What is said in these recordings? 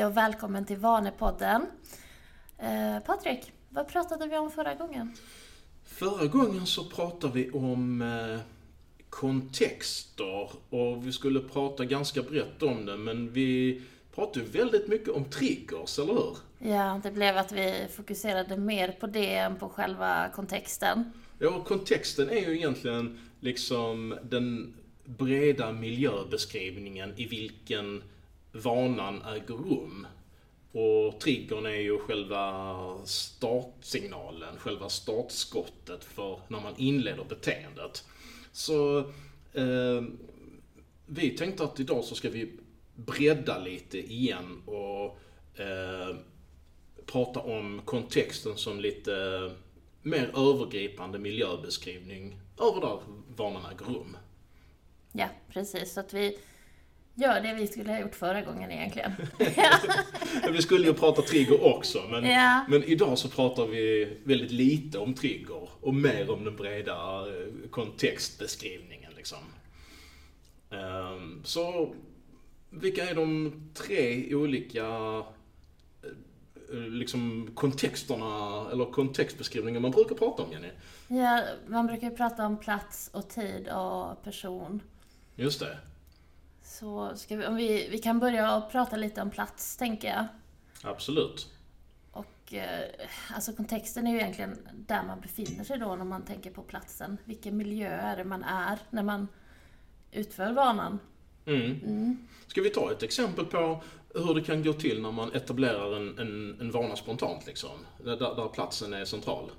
Hej och välkommen till Vanepodden. Eh, Patrik, vad pratade vi om förra gången? Förra gången så pratade vi om eh, kontexter och vi skulle prata ganska brett om det men vi pratade väldigt mycket om triggers, eller hur? Ja, det blev att vi fokuserade mer på det än på själva kontexten. Ja, kontexten är ju egentligen liksom den breda miljöbeskrivningen i vilken vanan äger rum. Och triggern är ju själva startsignalen, själva startskottet för när man inleder beteendet. Så eh, vi tänkte att idag så ska vi bredda lite igen och eh, prata om kontexten som lite mer övergripande miljöbeskrivning över där vanan äger rum. Ja, precis. Så att vi gör det vi skulle ha gjort förra gången egentligen. vi skulle ju prata trigger också, men, Ja. men idag så pratar vi väldigt lite om trigger och mer om den breda eh, kontextbeskrivningen. Liksom. Ehm, Så vilka är de tre olika eh, liksom kontexterna eller kontextbeskrivningar man brukar prata om, Jenny? Ja, man brukar ju prata om plats och tid och person. Just det. Så ska vi, om vi, vi kan börja prata lite om plats, tänker jag. Absolut. Och eh, alltså kontexten är ju egentligen där man befinner sig då när man tänker på platsen. Vilken miljö är det man är när man utför vanan? Mm. Ska vi ta ett exempel på hur det kan gå till när man etablerar en, en, en vana spontant, liksom, där, där platsen är central?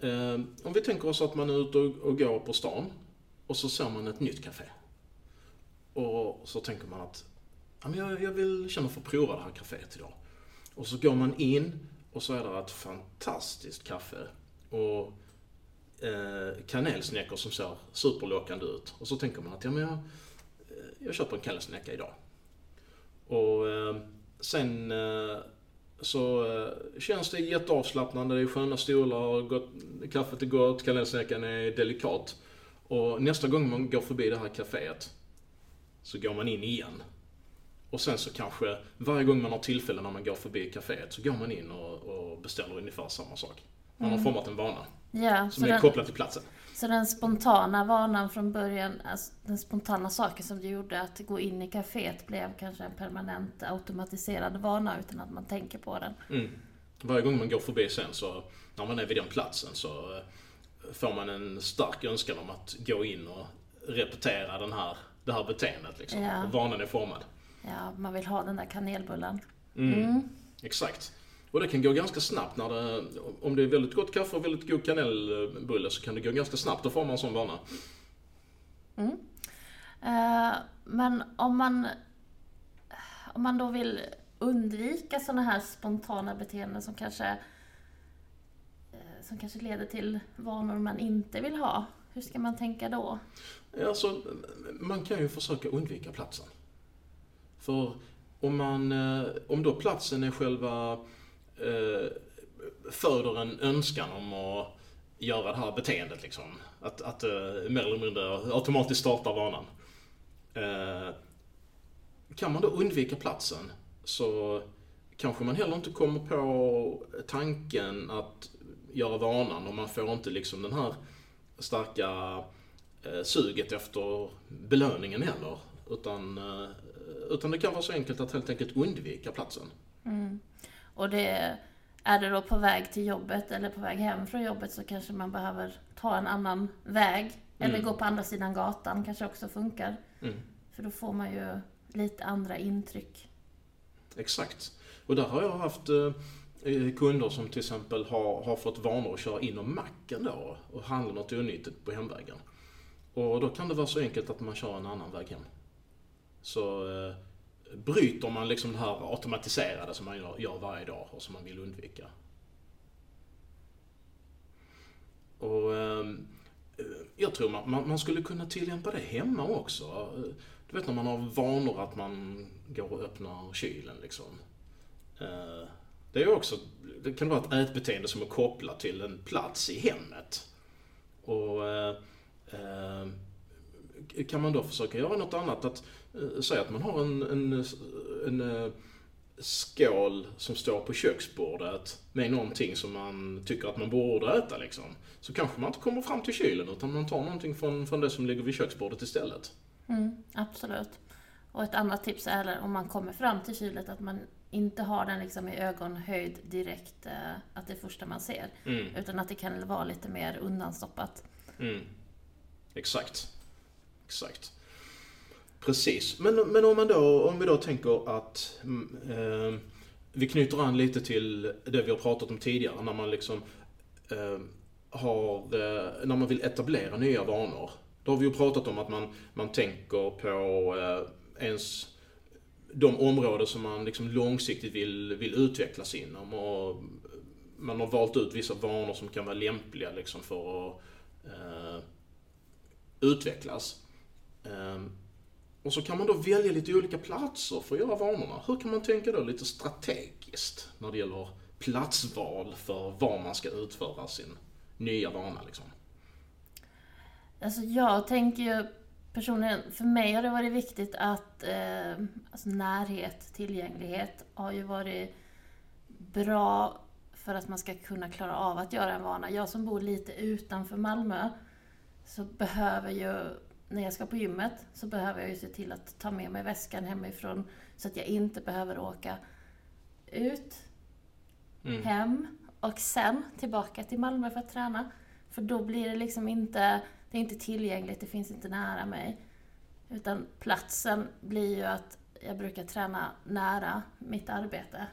Eh, om vi tänker oss att man är ute och, och går på stan och så ser man ett nytt café. Och så tänker man att ja, men jag, jag vill känna för att prova det här kaféet idag. Och så går man in och så är det ett fantastiskt kaffe. Och eh, kanelsnäckor som ser superlockande ut. Och så tänker man att ja, men jag, eh, jag köper en kanelsnäcka idag. Och eh, sen eh, så eh, känns det jätteavslappnande, det är sköna stolar, gott, kaffet är gott, kanelsnäckan är delikat. Och nästa gång man går förbi det här kaféet så går man in igen. Och sen så kanske varje gång man har tillfälle när man går förbi kaféet så går man in och, och beställer ungefär samma sak. Man har format en vana Ja, som är den, kopplad till platsen. så den spontana vanan från början, alltså den spontana saken som du gjorde att gå in i kaféet blev kanske en permanent automatiserad vana utan att man tänker på den. Mm. Varje gång man går förbi sen så, när man är vid den platsen så eh, får man en stark önskan om att gå in och repetera den här, det här beteendet. Liksom. Ja. Och vanan är formad. Ja, man vill ha den där kanelbullen. Mm. Exakt. Och det kan gå ganska snabbt när det, om det är väldigt gott kaffe och väldigt god kanelbulle så kan det gå ganska snabbt att forma en sån vana. Eh, men om man, om man då vill undvika sådana här spontana beteenden som kanske, eh, som kanske leder till vanor man inte vill ha, hur ska man tänka då? Alltså, man kan ju försöka undvika platsen. För om, man, eh, om då platsen är själva eh, föder en önskan om att göra det här beteendet liksom. Att, att eh, mer eller mindre automatiskt starta vanan. Eh, kan man då undvika platsen så kanske man heller inte kommer på tanken att göra vanan och man får inte liksom den här starka suget efter belöningen heller. Utan, eh, utan det kan vara så enkelt att helt enkelt undvika platsen. Och det, är det då på väg till jobbet eller på väg hem från jobbet så kanske man behöver ta en annan väg. Eller gå på andra sidan gatan kanske också funkar. Mm. För då får man ju lite andra intryck. Exakt. Och där har jag haft eh, kunder som till exempel har, har fått vanor att köra in om macken då och handla något onyttigt på hemvägen. Och då kan det vara så enkelt att man kör en annan väg hem. Så eh, bryter man liksom det här automatiserade som man gör, varje dag och som man vill undvika. Och ehm, eh, jag tror man, man, man skulle kunna tillämpa det hemma också. Du vet när man har vanor att man går och öppnar kylen liksom. Eh, Det är också, det kan vara ett ätbeteende som är kopplat till en plats i hemmet. Och eh, kan man då försöka göra något annat? Att, eh, säga att man har en, en, en, eh, skål som står på köksbordet med någonting som man tycker att man borde äta liksom. Så kanske man inte kommer fram till kylen utan man tar någonting från, från det som ligger vid köksbordet istället. Mm, absolut. Och ett annat tips är om man kommer fram till kylet att man inte har den liksom i ögonhöjd direkt, eh, att det är första man ser. Mm. Utan att det kan vara lite mer undanstoppat. Mm. Exakt. Exakt. Precis. Men, men om, man då, om vi då tänker att eh, vi knyter an lite till det vi har pratat om tidigare, när man liksom eh, har, eh, när man vill etablera nya vanor. Då har vi ju pratat om att man, man tänker på eh, ens de områden som man liksom långsiktigt vill, vill utvecklas inom. Och man har valt ut vissa vanor som kan vara lämpliga liksom för att eh, utvecklas. Ehm, och så kan man då välja lite olika platser för att göra vanorna. Hur kan man tänka då lite strategiskt när det gäller platsval för var man ska utföra sin nya vana liksom? Alltså jag tänker ju personligen, för mig har det varit viktigt att eh, alltså närhet, tillgänglighet har ju varit bra för att man ska kunna klara av att göra en vana. Jag som bor lite utanför Malmö så behöver ju, när jag ska på gymmet, så behöver jag ju se till att ta med mig väskan hemifrån så att jag inte behöver åka ut, Mm. hem och sen tillbaka till Malmö för att träna. För då blir det liksom inte, det är inte tillgängligt, det finns inte nära mig. Utan platsen blir ju att jag brukar träna nära mitt arbete.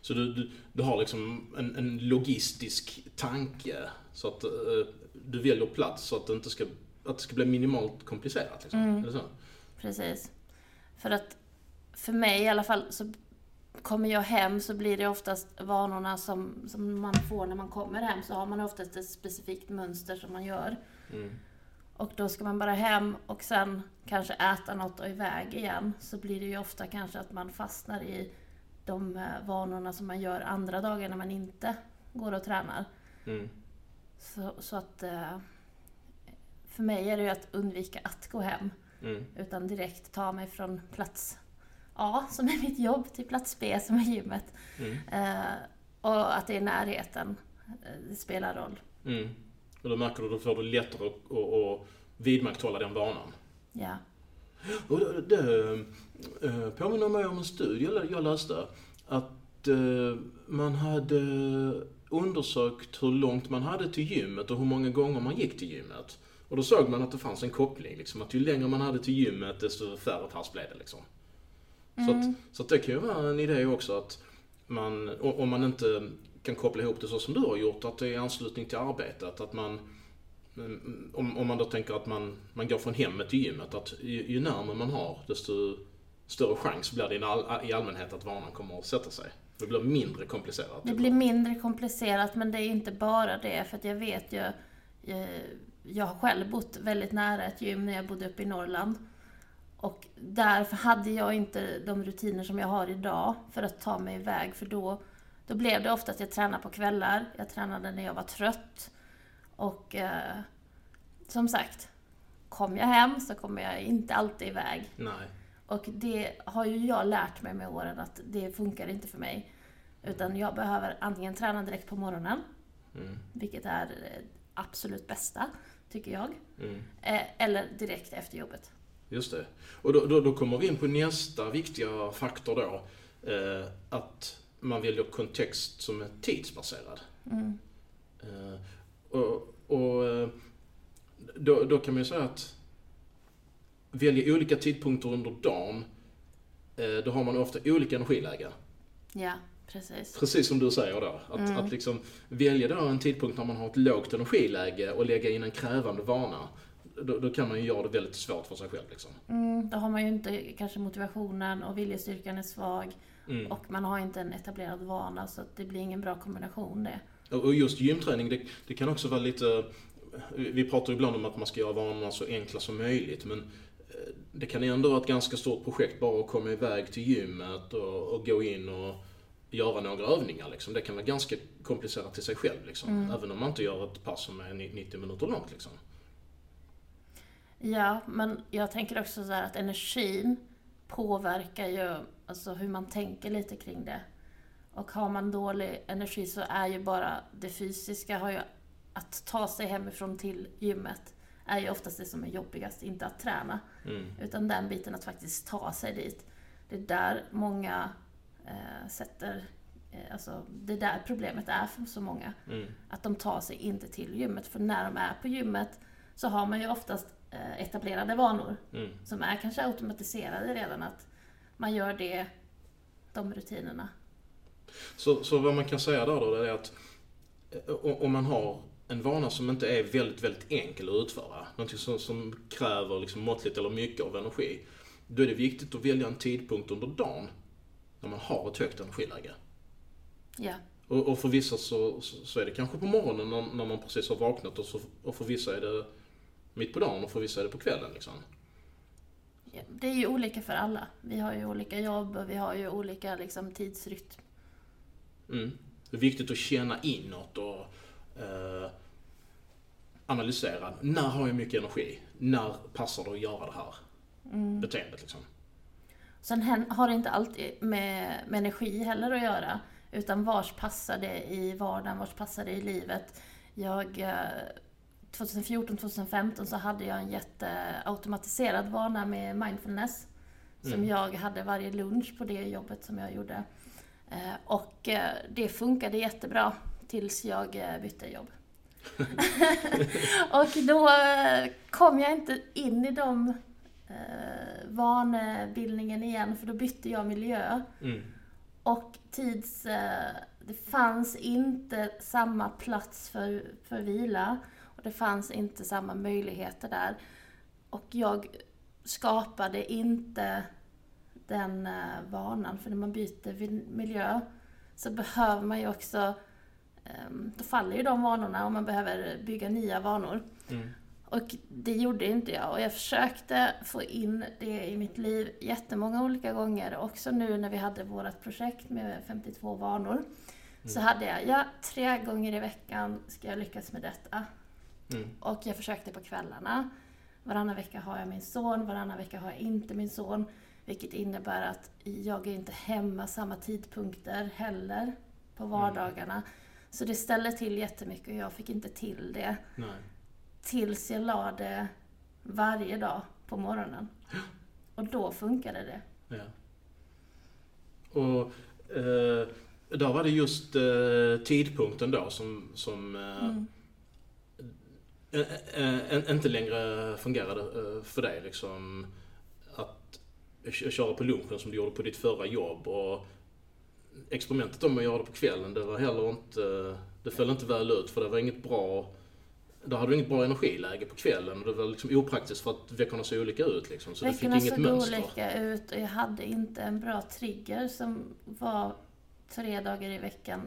Så du, du, du har liksom en, en logistisk tanke så att eh, du väljer plats så att det inte ska, att det ska bli minimalt komplicerat. Liksom. Mm. Det så? Precis. För att för mig i alla fall så kommer jag hem så blir det oftast vanorna som, som man får när man kommer hem. Så har man oftast ett specifikt mönster som man gör. Mm. Och då ska man bara hem och sen kanske äta något och iväg igen. Så blir det ju ofta kanske att man fastnar i de eh, vanorna som man gör andra dagar när man inte går och tränar. Mm. Så, så att eh, för mig är det ju att undvika att gå hem. Mm. Utan direkt ta mig från plats A, som är mitt jobb, till plats B, som är gymmet. Mm. Eh, och att det är närheten. eh, Det spelar roll. Mm. Och då märker du, då får du lättare att, att, att vidmakthålla den vanan. Ja. Och det, det eh, påminner mig om en studie jag- läste. Att man hade undersökt hur långt man hade till gymmet och hur många gånger man gick till gymmet. Och då såg man att det fanns en koppling. Liksom, att ju längre man hade till gymmet desto färre pass blev det. Liksom. Så, Mm. att, så att det kan ju vara en idé också att man, om man inte kan koppla ihop det så som du har gjort, att det är i anslutning till arbetet. Att man, mm, om, om man då tänker att man, man går från hemmet till gymmet, att ju, ju närmare man har, desto större chans blir det i, all, i allmänhet att vanan kommer att sätta sig. Det blir mindre komplicerat. Det blir mindre komplicerat, men det är inte bara det. För att jag vet ju... Jag har själv bott väldigt nära ett gym när jag bodde uppe i Norrland. Och därför hade jag inte de rutiner som jag har idag för att ta mig iväg. För då, då blev det ofta att jag tränade på kvällar. Jag tränade när jag var trött. Och eh, som sagt, kom jag hem så kommer jag inte alltid iväg. Nej. Och det har ju jag lärt mig med åren att det funkar inte för mig. Utan jag behöver antingen träna direkt på morgonen, Mm. vilket är det absolut bästa, tycker jag. Mm. Eh, Eller direkt efter jobbet. Just det. Och då, då, då kommer vi in på nästa viktiga faktor då. Eh, att man väljer kontext som är tidsbaserad. Mm. Eh, och och eh, då, då kan man ju säga att välja olika tidpunkter under dagen, eh, då har man ofta olika energilägen. Ja, precis. Precis som du säger då. Att, Mm. att liksom välja då en tidpunkt när man har ett lågt energiläge och lägga in en krävande vana. Då, då kan man ju göra det väldigt svårt för sig själv. Liksom. Mm, då har man ju inte kanske motivationen och viljestyrkan är svag. Mm. Och man har inte en etablerad vana, så det blir ingen bra kombination det. Och just gymträning, det, det kan också vara lite... Vi pratar ibland om att man ska göra vanorna så enkla som möjligt, men det kan ändå vara ett ganska stort projekt bara att komma iväg till gymmet och, och gå in och göra några övningar. Liksom. Det kan vara ganska komplicerat i sig själv, liksom. Mm. även om man inte gör ett pass som är 90 minuter långt. Liksom. Ja, men jag tänker också så här att energin påverkar ju alltså hur man tänker lite kring det. Och har man dålig energi så är ju bara det fysiska, har ju, att ta sig hemifrån till gymmet är ju oftast det som är jobbigast, inte att träna. Mm. Utan den biten att faktiskt ta sig dit. Det är där många eh, sätter, eh, alltså det är där problemet är för så många. Mm. Att de tar sig inte till gymmet. För när de är på gymmet så har man ju oftast eh, etablerade vanor Mm. som är kanske automatiserade redan. Att man gör det, de rutinerna. Så, så vad man kan säga då, det är att eh, om man har en vana som inte är väldigt, väldigt enkel att utföra, någonting som, som kräver liksom måttligt eller mycket av energi, då är det viktigt att välja en tidpunkt under dagen när man har ett högt energiläge. Ja, Och, och för vissa så, så, så är det kanske på morgonen när, när man precis har vaknat och, så, och för vissa är det mitt på dagen och för vissa är det på kvällen. Liksom. Ja, Det är ju olika för alla. Vi har ju olika jobb och vi har ju olika liksom, tidsrytm. Mm. Det är viktigt att känna inåt och eh, analysera. När har jag mycket energi? När passar det att göra det här beteendet? Liksom? Sen har det inte alltid med, med energi heller att göra. Utan vars passar det i vardagen, vars passar det i livet. Jag, eh, 2014-2015 så hade jag en jätteautomatiserad vana med mindfulness. Som Mm. jag hade varje lunch på det jobbet som jag gjorde. Eh, Och eh, det funkade jättebra tills jag eh, bytte jobb. och då eh, kom jag inte in i de eh, vanebildningen igen för då bytte jag miljö. Mm. Och tids... Eh, det fanns inte samma plats för, för vila. Och det fanns inte samma möjligheter där. Och jag skapade inte den eh, vanan. För när man byter miljö så behöver man ju också... Eh, då faller ju de vanorna och man behöver bygga nya vanor. Mm. Och det gjorde inte jag. Och jag försökte få in det i mitt liv jättemånga olika gånger. Också nu när vi hade vårt projekt med 52 vanor. Så hade jag, ja, tre gånger i veckan ska jag lyckas med detta. Mm. Och jag försökte på kvällarna. Varannan vecka har jag min son, varannan vecka har jag inte min son. Vilket innebär att jag är inte hemma samma tidpunkter heller på vardagarna. Så det ställde till jättemycket och jag fick inte till det. Nej. Tills jag la det varje dag på morgonen. Och då funkade det. Ja. Och eh, där var det just eh, tidpunkten då som, som eh, Mm. inte längre fungerade eh, för dig. Liksom, att köra på lunchen som du gjorde på ditt förra jobb. Och experimentet om att göra det på kvällen, det var heller inte... Det föll inte väl ut för det var inget bra... Där hade du inget bra energiläge på kvällen och det var liksom opraktiskt för att veckorna såg olika ut liksom. Så du fick Veckorna inget såg mönster. olika ut och jag hade inte en bra trigger som var tre dagar i veckan,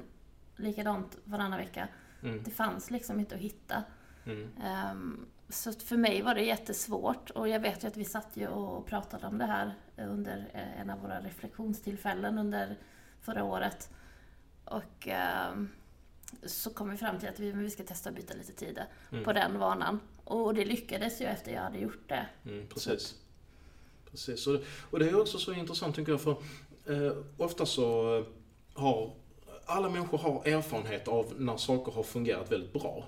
likadant varannan vecka. Mm, Det fanns liksom inte att hitta. mm, Ehm, så för mig var det jättesvårt och jag vet ju att vi satt ju och pratade om det här under eh, en av våra reflektionstillfällen under förra året. Och ehm, så kom vi fram till att vi, vi ska testa att byta lite tid Mm. på den vanan. Och det lyckades ju efter jag hade gjort det. mm, precis. Precis. Och, och det är också så intressant tycker jag för eh, ofta så eh, har alla människor har erfarenhet av när saker har fungerat väldigt bra.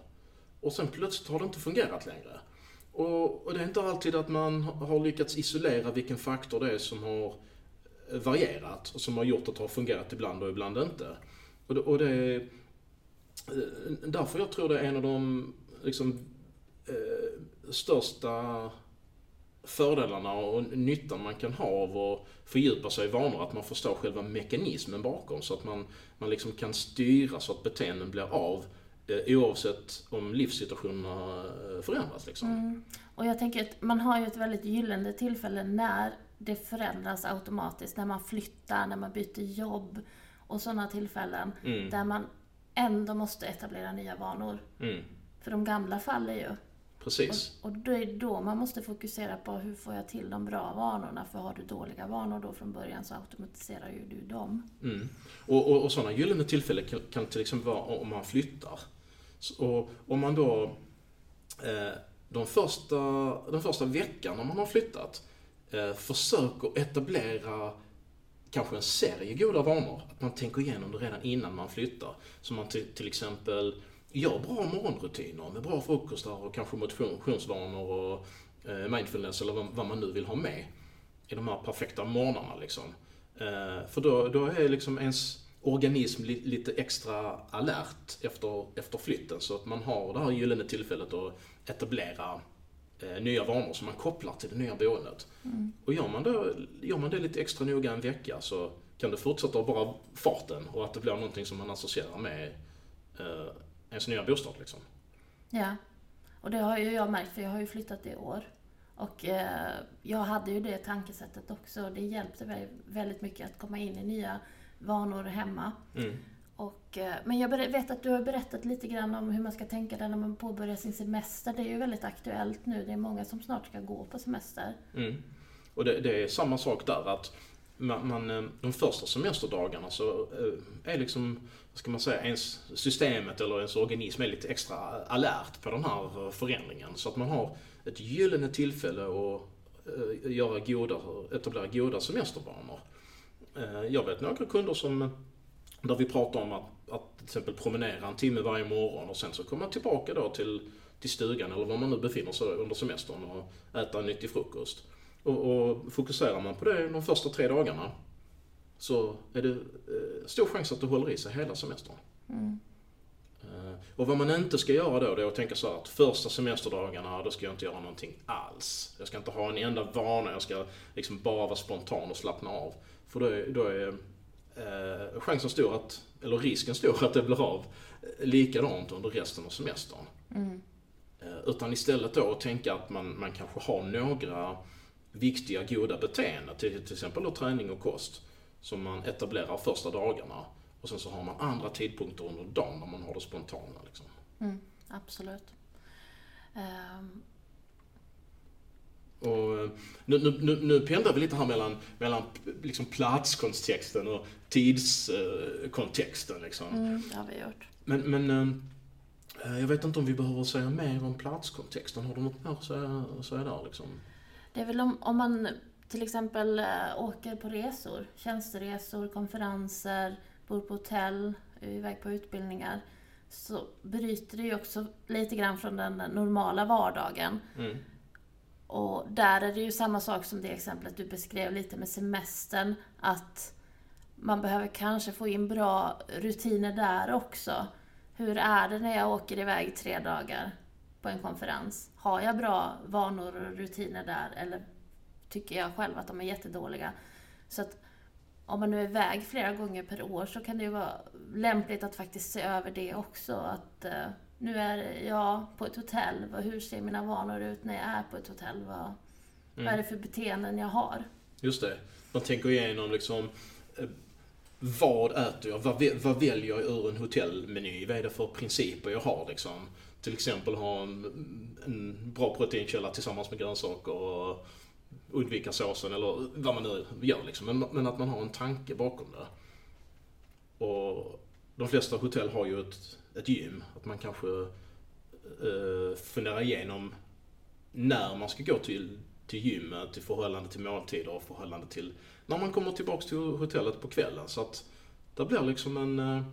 Och sen plötsligt har det inte fungerat längre. Och, och det är inte alltid att man har lyckats isolera vilken faktor det är som har eh, varierat och som har gjort att det har fungerat ibland och ibland inte. Och det, och det är därför jag tror det är en av de liksom, eh, största fördelarna och nyttan man kan ha av att fördjupa sig i vanor, att man förstår själva mekanismen bakom så att man, man liksom kan styra så att beteenden blir av eh, oavsett om livssituationerna eh, förändras. Liksom. Mm. Och jag tänker att man har ju ett väldigt gyllene tillfälle när det förändras automatiskt, när man flyttar, när man byter jobb och sådana tillfällen Mm. där man ändå måste etablera nya vanor. Mm. För de gamla faller ju. Precis. Och, och det är då man måste fokusera på hur får jag till de bra vanorna? För har du dåliga vanor då från början så automatiserar ju du dem. Mm. Och, och, och sådana gyllene tillfällen kan, kan till exempel vara om man flyttar. Så, och om man då eh, de första, den första veckan när man har flyttat eh, försöker etablera kanske en serie goda vanor. Att man tänker igenom det redan innan man flyttar. Så man till, till exempel gör bra morgonrutiner med bra frukostar och kanske motionsvanor och eh, mindfulness eller vad, vad, man nu vill ha med i de här perfekta morgnarna. Liksom. Eh, för då, då är liksom ens organism li, lite extra alert efter, efter flytten så att man har det här gyllene tillfället att etablera nya vanor som man kopplar till det nya boendet. Mm. Och gör man, det, gör man det lite extra noga en vecka så kan det fortsätta bara farten och att det blir någonting som man associerar med eh, ens nya bostad. Liksom. Ja, och det har ju jag märkt för jag har ju flyttat i år. Och eh, jag hade ju det tankesättet också. Det hjälpte mig väldigt mycket att komma in i nya vanor hemma. Mm. Och, eh, men jag vet att du har berättat lite grann om hur man ska tänka där när man påbörjar sin semester. Det är ju väldigt aktuellt nu. Det är många som snart ska gå på semester. Mm. Och det, det, är samma sak där att man, man, eh, de första semesterdagarna så eh, är liksom, vad ska man säga, ens systemet eller ens organism är lite extra alert på den här förändringen. Så att man har ett gyllene tillfälle att göra goda, etablera goda semestervanor. Jag vet några kunder som där vi pratar om att, att till exempel promenera en timme varje morgon och sen så komma tillbaka då till, till stugan eller var man nu befinner sig under semestern och äta en nyttig frukost. Och, och fokuserar man på det de första tre dagarna så är det eh, stor chans att det håller i sig hela semestern. Mm. Eh, och vad man inte ska göra då, det är att tänka så här att första semesterdagarna, då ska jag inte göra någonting alls. Jag ska inte ha en enda vana, jag ska liksom bara vara spontan och slappna av. För då är, då är eh, chansen stor att, eller risken stor att det blir av likadant under resten av semestern. Mm. Eh, utan istället då att tänka att man, man kanske har några viktiga goda beteenden, till, till exempel då träning och kost, som man etablerar första dagarna. Och sen så har man andra tidpunkter under dagen när man har det spontana. Liksom. Mm, absolut. Um, och eh, nu, nu, nu, pendlar vi lite här mellan, mellan liksom platskontexten och tidskontexten. Liksom. Mm, det har vi gjort. Men, men äh, jag vet inte om vi behöver säga mer om platskontexten. Har du något mer att säga, att säga där? Liksom? Det är väl om, om man till exempel åker på resor, tjänsteresor, konferenser, bor på hotell, är iväg på utbildningar så bryter det ju också lite grann från den normala vardagen. Mm. Och där är det ju samma sak som det exemplet du beskrev lite med semestern. Att man behöver kanske få in bra rutiner där också. Hur är det när jag åker iväg tre dagar på en konferens? Har jag bra vanor och rutiner där eller tycker jag själv att de är jättedåliga? Så att om man nu är iväg flera gånger per år så kan det ju vara lämpligt att faktiskt se över det också. Att eh, nu är jag på ett hotell, hur ser mina vanor ut när jag är på ett hotell? Vad, mm. vad är det för beteenden jag har? Just det. Man tänker igenom liksom eh, vad äter jag? Vad, vad väljer jag ur en hotellmeny? Vad är det för principer jag har liksom? Till exempel ha en, en bra proteinkälla tillsammans med grönsaker och undvika såsen eller vad man nu gör liksom. Men, men att man har en tanke bakom det. Och de flesta hotell har ju ett ett gym. Att man kanske uh, funderar igenom när man ska gå till, till gymmet i förhållande till måltider och förhållande till när man kommer tillbaks till hotellet på kvällen. Så att det blir liksom en, uh,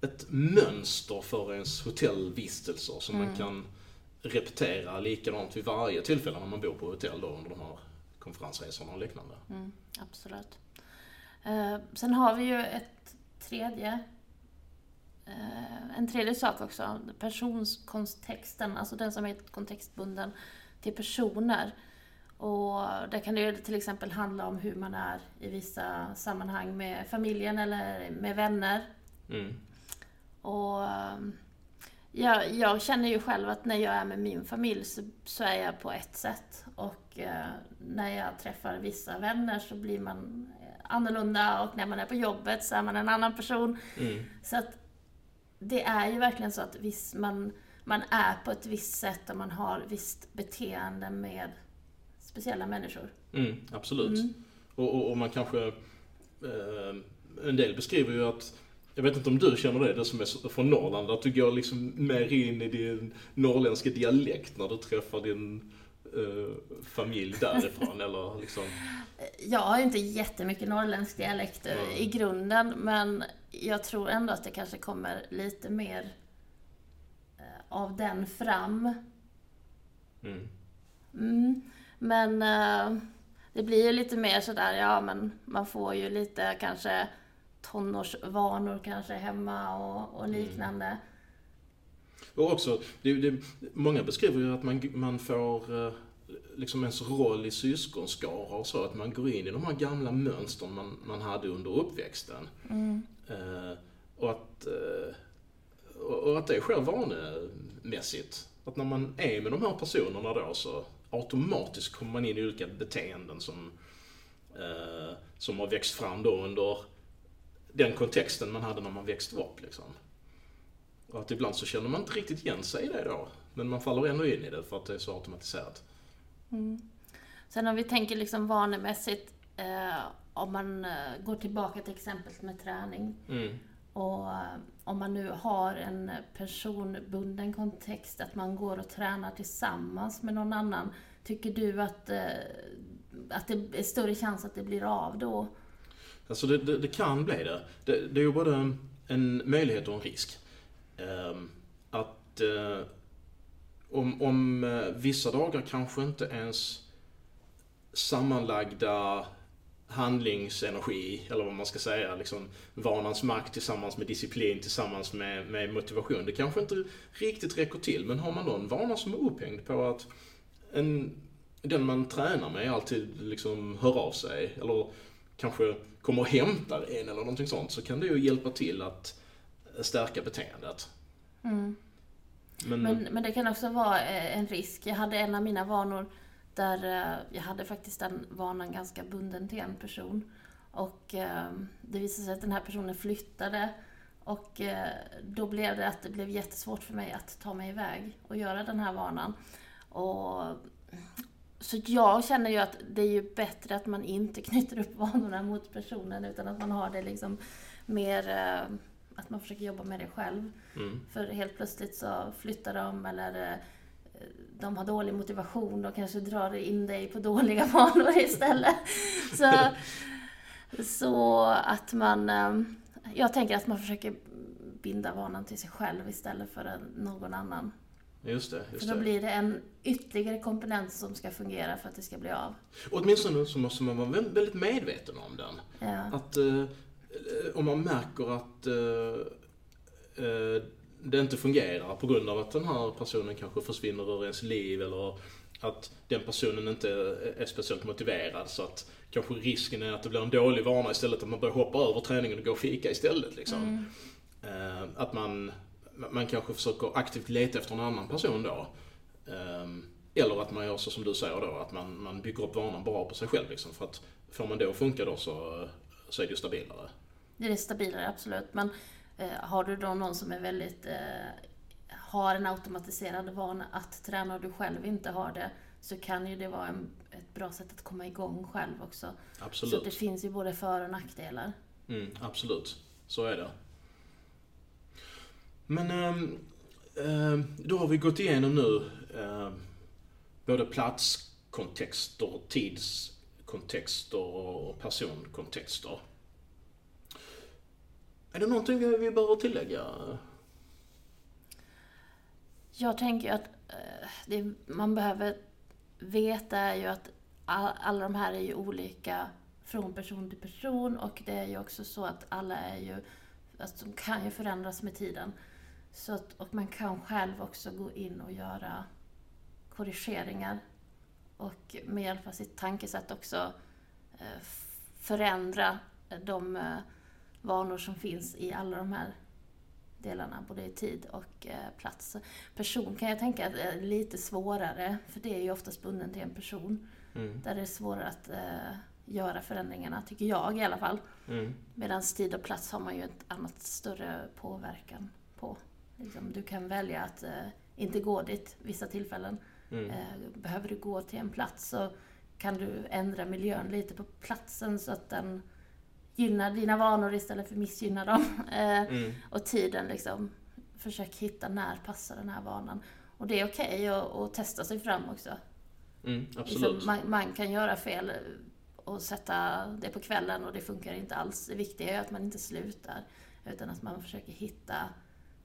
ett mönster för ens hotellvistelser som mm. man kan repetera likadant vid varje tillfälle när man bor på hotell då under de här konferensresorna och liknande. Mm, absolut. Uh, sen har vi ju ett tredje Eh, en tredje sak också, personkontexten, alltså den som är kontextbunden till personer. Och där kan det ju till exempel handla om hur man är i vissa sammanhang med familjen eller med vänner. Mm. Och ehm, jag, jag, känner ju själv att när jag är med min familj så, så är jag på ett sätt. Och eh, när jag träffar vissa vänner så blir man annorlunda och när man är på jobbet så är man en annan person. Mm. Så att det är ju verkligen så att viss, man, man är på ett visst sätt och man har visst beteende med speciella människor. Mm, absolut. Mm. Och, och, och, man kanske... Eh, en del beskriver ju att jag vet inte om du känner det, du som är från Norrland, att du går liksom mer in i din norrländska dialekt när du träffar din uh, familj därifrån eller liksom? Jag har ju inte jättemycket norrländsk dialekt mm. i grunden men jag tror ändå att det kanske kommer lite mer uh, av den fram. Mm. Mm, men uh, det blir ju lite mer sådär, ja men man får ju lite kanske tonårsvanor kanske hemma och, och mm. liknande. Mm. Och också, det, det, många beskriver ju att man, man får eh, liksom ens roll i syskonskara och så, att man går in i de här gamla mönstren man, man hade under uppväxten. Mm. Eh, och, att, eh, och att det sker vanemässigt. Att när man är med de här personerna då så automatiskt kommer man in i olika beteenden som, eh, som har växt fram då under den kontexten man hade när man växte upp. Liksom. Och att ibland så känner man inte riktigt igen sig i det då. Men man faller ändå in i det för att det är så automatiserat. Mm. Sen om vi tänker liksom vanemässigt, eh, om man eh, går tillbaka till exemplet med träning. Mm. Och eh, om man nu har en personbunden kontext, att man går och tränar tillsammans med någon annan. Tycker du att, eh, att det är större chans att det blir av då? Alltså det, det, det kan bli det. det. det. är ju både en möjlighet och en risk. Ehm, att eh, om, om eh, vissa dagar kanske inte ens sammanlagda handlingsenergi, eller vad man ska säga, liksom vanans makt tillsammans med disciplin, tillsammans med, med motivation. Det kanske inte riktigt räcker till, men har man då en vana som är upphängd på att en, den man tränar med alltid liksom hör av sig, eller kanske kommer och hämtar en eller någonting sånt, så kan det ju hjälpa till att stärka beteendet. Mm. Men, men, men, det kan också vara eh, en risk. Jag hade en av mina vanor där eh, jag hade faktiskt den vanan ganska bunden till en person. Och ehm, det visade sig att den här personen flyttade. Och eh, då blev det att det blev jättesvårt för mig att ta mig iväg och göra den här vanan. Och, så jag känner ju att det är ju bättre att man inte knyter upp vanorna mot personen utan att man har det liksom mer att man försöker jobba med det själv. Mm. För helt plötsligt så flyttar de eller eh, de har dålig motivation och kanske drar in dig på dåliga vanor istället. så, så att man... Eh, jag tänker att man försöker binda vanan till sig själv istället för någon annan. Just det. Just för då blir det en ytterligare komponent som ska fungera för att det ska bli av. Och åtminstone så måste man vara väldigt medveten om den. Ja. Att uh, om man märker att uh, uh, det inte fungerar på grund av att den här personen kanske försvinner ur ens liv eller att den personen inte är speciellt motiverad så att kanske risken är att det blir en dålig vana istället att man börjar hoppa över träningen och gå och fika istället. Liksom. Mm. Att man man kanske försöker aktivt leta efter en annan person då. Ehm, eller att man gör så som du säger då, att man, man bygger upp vanan bara på sig själv liksom. För att får man att funka då så, så är det ju stabilare. Det är stabilare, absolut. Men eh, har du då någon som är väldigt, eh, har en automatiserad vana att träna och du själv inte har det, så kan ju det vara en, ett bra sätt att komma igång själv också. Absolut. Så det finns ju både för och nackdelar. Mm, absolut, så är det. Men äh, då har vi gått igenom nu äh, både platskontexter, tidskontexter och personkontexter. Är det någonting vi, vi behöver tillägga? Jag tänker att eh, det man behöver veta är ju att all, alla de här är ju olika från person till person och det är ju också så att alla är ju, alltså de kan ju förändras med tiden. Så att, och man kan själv också gå in och göra korrigeringar och med hjälp av sitt tankesätt också eh, förändra de eh, vanor som finns i alla de här delarna, både i tid och eh, plats. Person kan jag tänka är lite svårare, för det är ju oftast bunden till en person. Mm. Där det är svårare att göra förändringarna, tycker jag i alla fall. Mm. Medan tid och plats har man ju ett annat större påverkan på. Liksom, du kan välja att eh, inte gå dit vissa tillfällen. Mm. Eh, behöver du gå till en plats så kan du ändra miljön lite på platsen så att den gynnar dina vanor istället för missgynnar dem. Eh, mm. Och tiden liksom. Försök hitta när passar den här vanan. Och det är okej okay att, testa sig fram också. Mm, Liksom, absolut. man, man kan göra fel och sätta det på kvällen och det funkar inte alls. Det viktiga är att man inte slutar, utan att man försöker hitta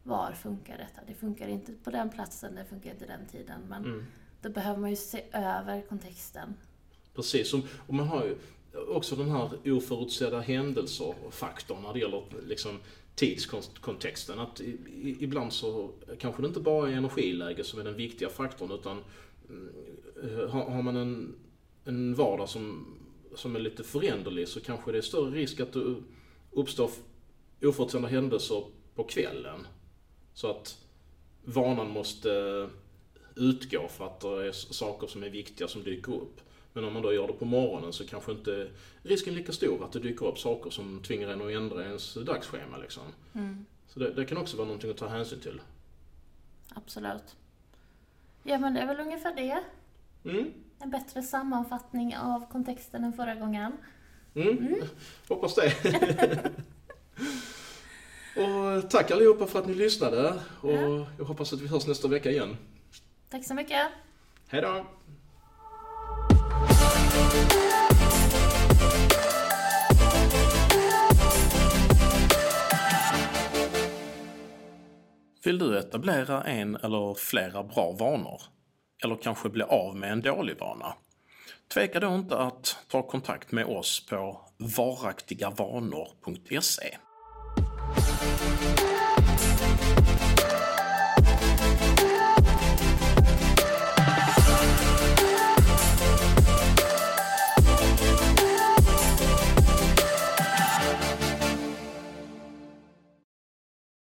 var funkar detta? Det funkar inte på den platsen, det funkar inte den tiden. Men Mm. då behöver man ju se över kontexten. Precis, och man har ju också den här oförutsedda händelser och faktorn när det gäller liksom tidskontexten. Att ibland så kanske det inte bara är energiläge som är den viktiga faktorn utan mm, har, har man en, en vardag som, som är lite föränderlig så kanske det är större risk att det uppstår oförutsedda händelser på kvällen. Så att vanan måste utgå för att det är saker som är viktiga som dyker upp. Men om man då gör det på morgonen så kanske inte risken är lika stor att det dyker upp saker som tvingar en att ändra ens dagsschema. Liksom. Så det, det kan också vara någonting att ta hänsyn till. Absolut. Ja, men det är väl ungefär det. Mm. En bättre sammanfattning av kontexten än förra gången. Mm. Hoppas det. och tack allihopa för att ni lyssnade och Ja. jag hoppas att vi hörs nästa vecka igen. Tack så mycket. Hej då! Vill du etablera en eller flera bra vanor? Eller kanske bli av med en dålig vana? Tveka då inte att ta kontakt med oss på varaktigavanor.se.